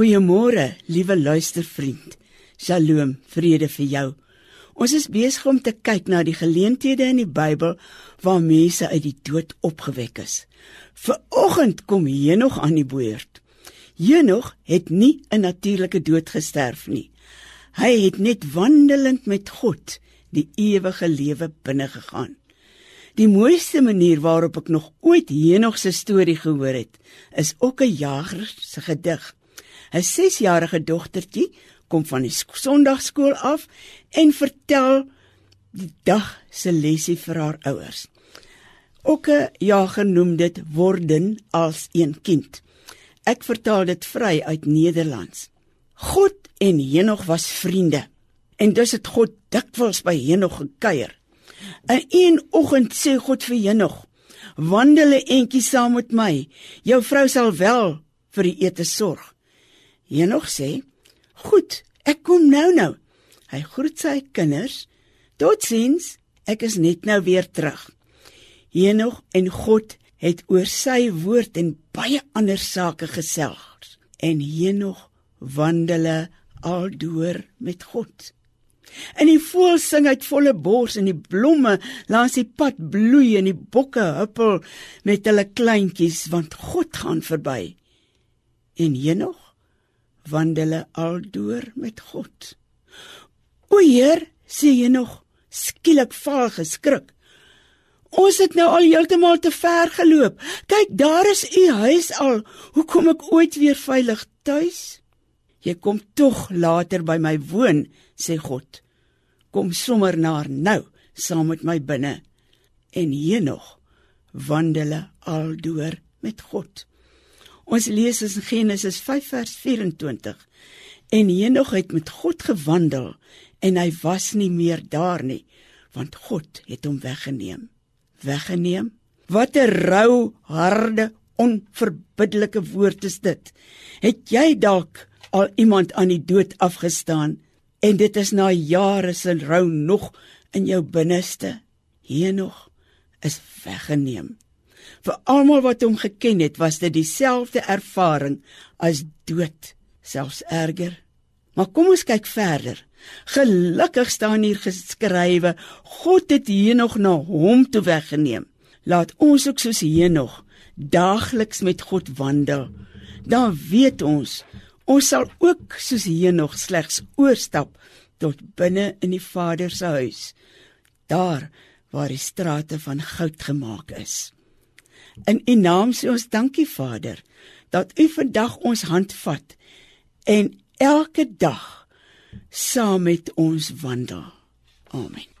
Goeiemôre, liewe luistervriend. Shalom, vrede vir jou. Ons is besig om te kyk na die geleenthede in die Bybel waar mense uit die dood opgewek is. Vanoggend kom Henog aan die beurt. Henog het nie 'n natuurlike dood gesterf nie. Hy het net wandelend met God die ewige lewe binne gegaan. Die mooiste manier waarop ek nog ooit Henog se storie gehoor het, is ook 'n jager se gedig. 'n 6-jarige dogtertjie kom van die Sondagskool af en vertel die dag se lesie vir haar ouers. Okke ja genoem dit worden as een kind. Ek vertaal dit vry uit Nederlands. God en Henog was vriende en dus het God dikwels by Henog gekuier. In een oggend sê God vir Henog: "Wandel 'n entjie saam met my. Jou vrou sal wel vir die ete sorg." Henog sê: "Goed, ek kom nou-nou." Hy groet sy kinders. "Totsiens, ek is net nou weer terug." Henog en God het oor sy woord en baie ander sake gesels. En Henog wandele aldoor met God. En die voëls sing uit volle bors en die blomme langs die pad bloei en die bokke huppel met hulle kleintjies want God gaan verby. En Henog wandele aldoor met God. O Heer, sê jy nog, skielik vaal geskrik. Ons het nou al heeltemal te ver geloop. Kyk, daar is u huis al. Hoe kom ek ooit weer veilig tuis? Jy kom tog later by my woon, sê God. Kom sommer na nou saam met my binne. En hier nog wandele aldoor met God. Ons lees in Genesis 5 vers 24. En Henog het met God gewandel en hy was nie meer daar nie, want God het hom weggeneem. Weggeneem? Wat 'n rou, harde, onverbiddelike woord is dit. Het jy dalk al iemand aan die dood afgestaan en dit is na jare se rou nog in jou binneste? Henog is weggeneem. Vir almal wat hom geken het, was dit dieselfde ervaring as dood, selfs erger. Maar kom ons kyk verder. Gelukkig staan hier geskrywe: God het Henog na hom toe weggeneem. Laat ons ook soos Henog daagliks met God wandel. Dan weet ons, ons sal ook soos Henog slegs oorstap tot binne in die Vader se huis. Daar waar die strate van goud gemaak is. In U naam sê ons dankie Vader dat U vandag ons hand vat en elke dag saam met ons wandel. Amen.